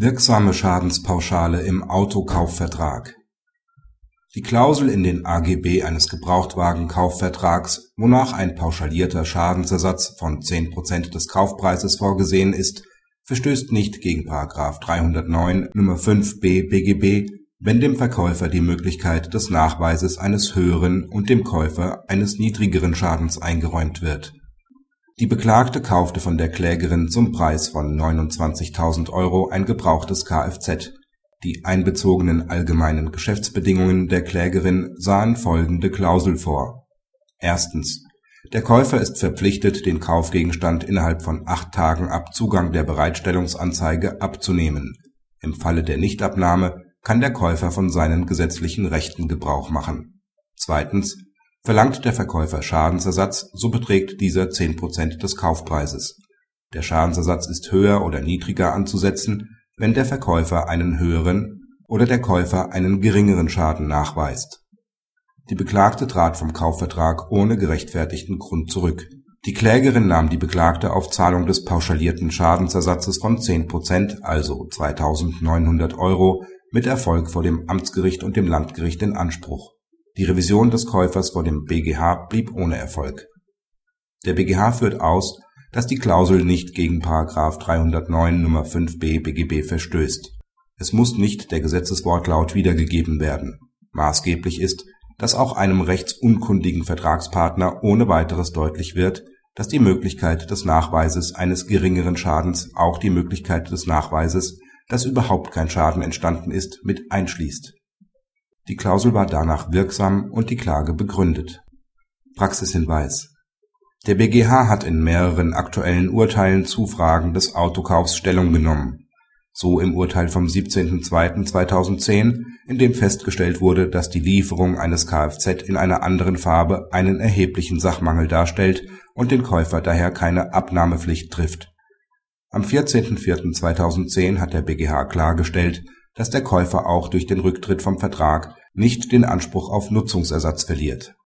Wirksame Schadenspauschale im Autokaufvertrag Die Klausel in den AGB eines Gebrauchtwagenkaufvertrags, wonach ein pauschalierter Schadensersatz von 10 Prozent des Kaufpreises vorgesehen ist, verstößt nicht gegen § 309 Nr. 5b BGB, wenn dem Verkäufer die Möglichkeit des Nachweises eines höheren und dem Käufer eines niedrigeren Schadens eingeräumt wird die Beklagte kaufte von der Klägerin zum Preis von 29.000 Euro ein gebrauchtes Kfz. Die einbezogenen allgemeinen Geschäftsbedingungen der Klägerin sahen folgende Klausel vor: Erstens Der Käufer ist verpflichtet, den Kaufgegenstand innerhalb von acht Tagen ab Zugang der Bereitstellungsanzeige abzunehmen. Im Falle der Nichtabnahme kann der Käufer von seinen gesetzlichen Rechten Gebrauch machen. Zweitens Verlangt der Verkäufer Schadensersatz, so beträgt dieser 10 Prozent des Kaufpreises. Der Schadensersatz ist höher oder niedriger anzusetzen, wenn der Verkäufer einen höheren oder der Käufer einen geringeren Schaden nachweist. Die Beklagte trat vom Kaufvertrag ohne gerechtfertigten Grund zurück. Die Klägerin nahm die Beklagte auf Zahlung des pauschalierten Schadensersatzes von 10 Prozent, also 2.900 Euro, mit Erfolg vor dem Amtsgericht und dem Landgericht in Anspruch die Revision des Käufers vor dem BGH blieb ohne Erfolg. Der BGH führt aus, dass die Klausel nicht gegen § 309 Nr. 5b BGB verstößt. Es muss nicht der Gesetzeswortlaut wiedergegeben werden. Maßgeblich ist, dass auch einem rechtsunkundigen Vertragspartner ohne weiteres deutlich wird, dass die Möglichkeit des Nachweises eines geringeren Schadens auch die Möglichkeit des Nachweises, dass überhaupt kein Schaden entstanden ist, mit einschließt die Klausel war danach wirksam und die Klage begründet. Praxishinweis Der BGH hat in mehreren aktuellen Urteilen zu Fragen des Autokaufs Stellung genommen, so im Urteil vom 17.02.2010, in dem festgestellt wurde, dass die Lieferung eines Kfz in einer anderen Farbe einen erheblichen Sachmangel darstellt und den Käufer daher keine Abnahmepflicht trifft. Am 14.04.2010 hat der BGH klargestellt dass der Käufer auch durch den Rücktritt vom Vertrag nicht den Anspruch auf Nutzungsersatz verliert